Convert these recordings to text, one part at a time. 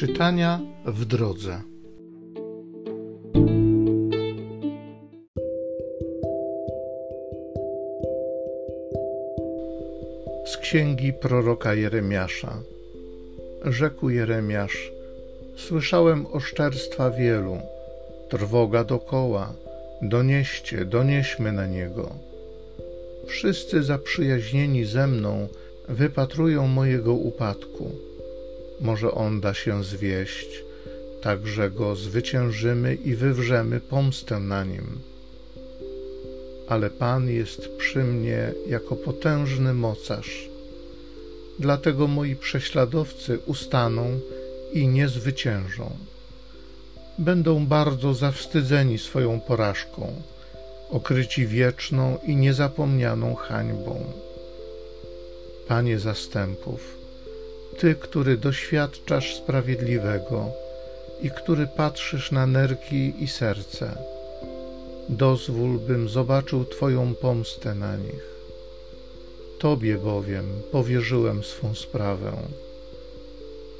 Czytania w drodze. Z księgi proroka Jeremiasza. Rzekł Jeremiasz: Słyszałem oszczerstwa wielu, trwoga dokoła. Donieście, donieśmy na niego. Wszyscy zaprzyjaźnieni ze mną wypatrują mojego upadku może on da się zwieść, tak że go zwyciężymy i wywrzemy pomstę na nim. Ale Pan jest przy mnie jako potężny mocarz. Dlatego moi prześladowcy ustaną i nie zwyciężą. Będą bardzo zawstydzeni swoją porażką, okryci wieczną i niezapomnianą hańbą. Panie zastępów, ty, który doświadczasz sprawiedliwego i który patrzysz na nerki i serce, dozwól, bym zobaczył Twoją pomstę na nich. Tobie bowiem powierzyłem swą sprawę.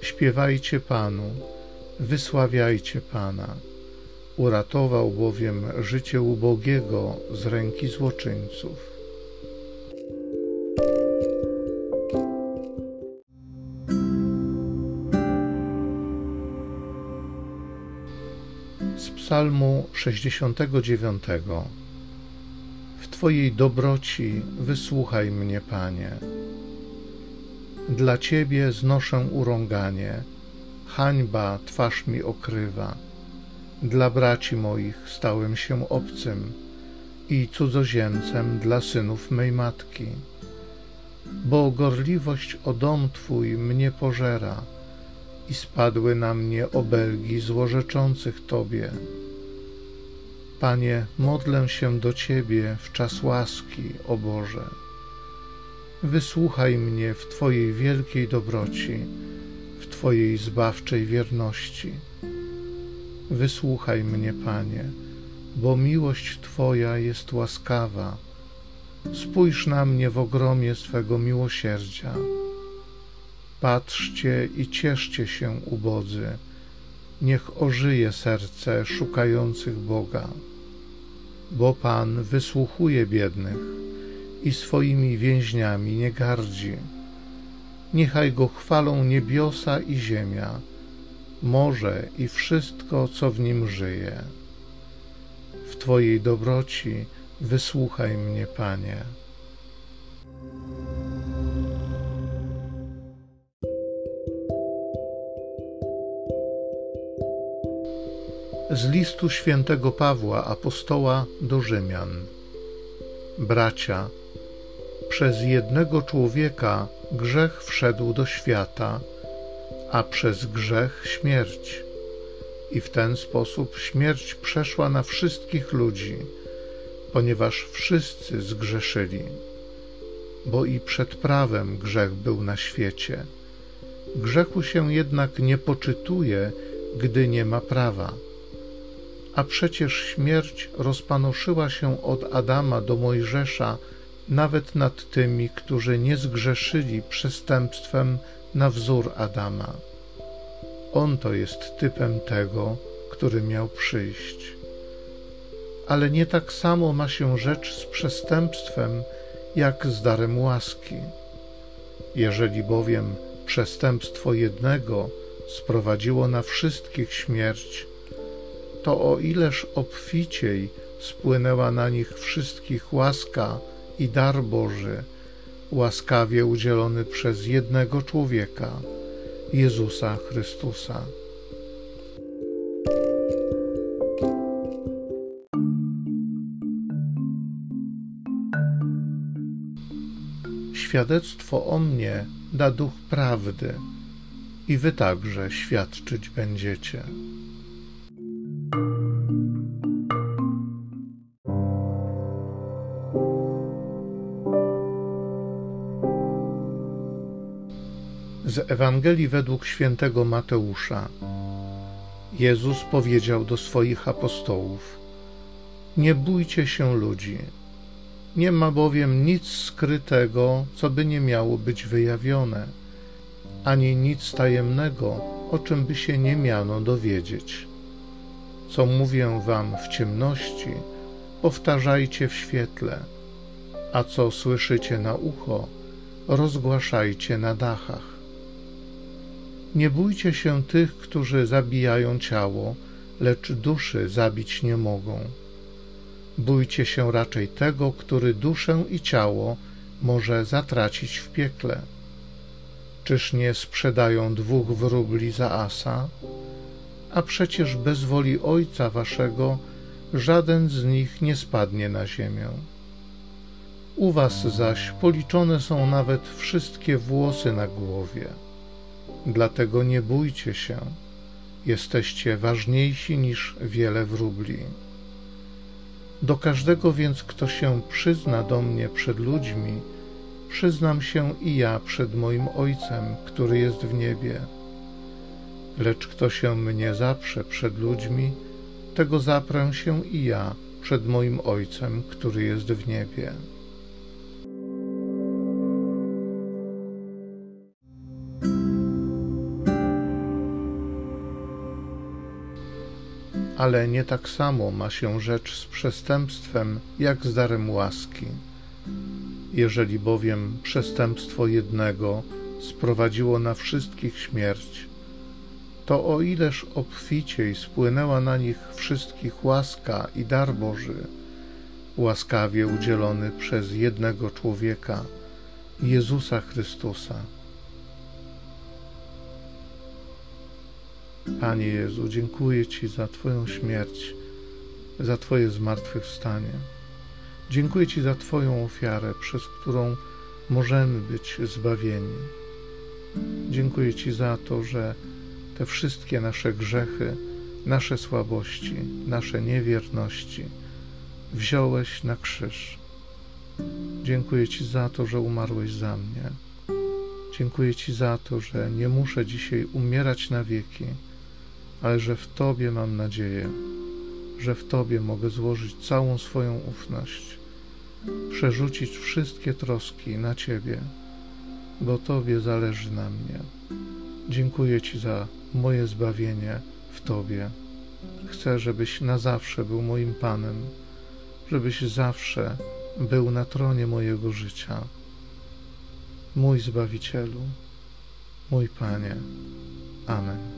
Śpiewajcie Panu, wysławiajcie Pana. Uratował bowiem życie ubogiego z ręki złoczyńców. Z Psalmu 69. W Twojej dobroci wysłuchaj mnie, Panie. Dla Ciebie znoszę urąganie, hańba twarz mi okrywa. Dla braci moich stałem się obcym i cudzoziemcem dla synów mej matki. Bo gorliwość o dom Twój mnie pożera i spadły na mnie obelgi złorzeczących Tobie. Panie, modlę się do Ciebie w czas łaski, o Boże. Wysłuchaj mnie w Twojej wielkiej dobroci, w Twojej zbawczej wierności. Wysłuchaj mnie, Panie, bo miłość Twoja jest łaskawa. Spójrz na mnie w ogromie swego miłosierdzia Patrzcie i cieszcie się, ubodzy, niech ożyje serce szukających Boga, bo Pan wysłuchuje biednych i swoimi więźniami nie gardzi. Niechaj go chwalą niebiosa i ziemia, morze i wszystko, co w nim żyje. W Twojej dobroci wysłuchaj mnie, Panie. Z listu świętego Pawła apostoła do Rzymian. Bracia, przez jednego człowieka grzech wszedł do świata, a przez grzech śmierć. I w ten sposób śmierć przeszła na wszystkich ludzi, ponieważ wszyscy zgrzeszyli. Bo i przed prawem grzech był na świecie. Grzechu się jednak nie poczytuje, gdy nie ma prawa a przecież śmierć rozpanoszyła się od Adama do Mojżesza nawet nad tymi, którzy nie zgrzeszyli przestępstwem na wzór Adama. On to jest typem tego, który miał przyjść. Ale nie tak samo ma się rzecz z przestępstwem, jak z darem łaski. Jeżeli bowiem przestępstwo jednego sprowadziło na wszystkich śmierć, to o ileż obficiej spłynęła na nich wszystkich łaska i dar Boży, łaskawie udzielony przez jednego człowieka, Jezusa Chrystusa. Świadectwo o mnie da duch prawdy, i wy także świadczyć będziecie. Z Ewangelii według świętego Mateusza. Jezus powiedział do swoich apostołów: Nie bójcie się ludzi. Nie ma bowiem nic skrytego, co by nie miało być wyjawione, ani nic tajemnego, o czym by się nie miano dowiedzieć. Co mówię wam w ciemności, powtarzajcie w świetle, a co słyszycie na ucho, rozgłaszajcie na dachach. Nie bójcie się tych, którzy zabijają ciało, lecz duszy zabić nie mogą. Bójcie się raczej tego, który duszę i ciało może zatracić w piekle. Czyż nie sprzedają dwóch wróbli za asa? A przecież bez woli Ojca Waszego żaden z nich nie spadnie na ziemię. U Was zaś policzone są nawet wszystkie włosy na głowie. Dlatego nie bójcie się, jesteście ważniejsi niż wiele wróbli. Do każdego więc, kto się przyzna do mnie przed ludźmi, przyznam się i ja przed moim Ojcem, który jest w niebie. Lecz kto się mnie zaprze przed ludźmi, tego zaprę się i ja przed moim Ojcem, który jest w niebie. Ale nie tak samo ma się rzecz z przestępstwem, jak z darem łaski. Jeżeli bowiem przestępstwo jednego sprowadziło na wszystkich śmierć, to o ileż obficiej spłynęła na nich wszystkich łaska i dar Boży, łaskawie udzielony przez jednego człowieka, Jezusa Chrystusa. Panie Jezu, dziękuję Ci za Twoją śmierć, za Twoje zmartwychwstanie. Dziękuję Ci za Twoją ofiarę, przez którą możemy być zbawieni. Dziękuję Ci za to, że te wszystkie nasze grzechy, nasze słabości, nasze niewierności wziąłeś na krzyż. Dziękuję Ci za to, że umarłeś za mnie. Dziękuję Ci za to, że nie muszę dzisiaj umierać na wieki ale że w Tobie mam nadzieję, że w Tobie mogę złożyć całą swoją ufność, przerzucić wszystkie troski na Ciebie, bo Tobie zależy na mnie. Dziękuję Ci za moje zbawienie w Tobie. Chcę, żebyś na zawsze był moim Panem, żebyś zawsze był na tronie mojego życia. Mój Zbawicielu, mój Panie. Amen.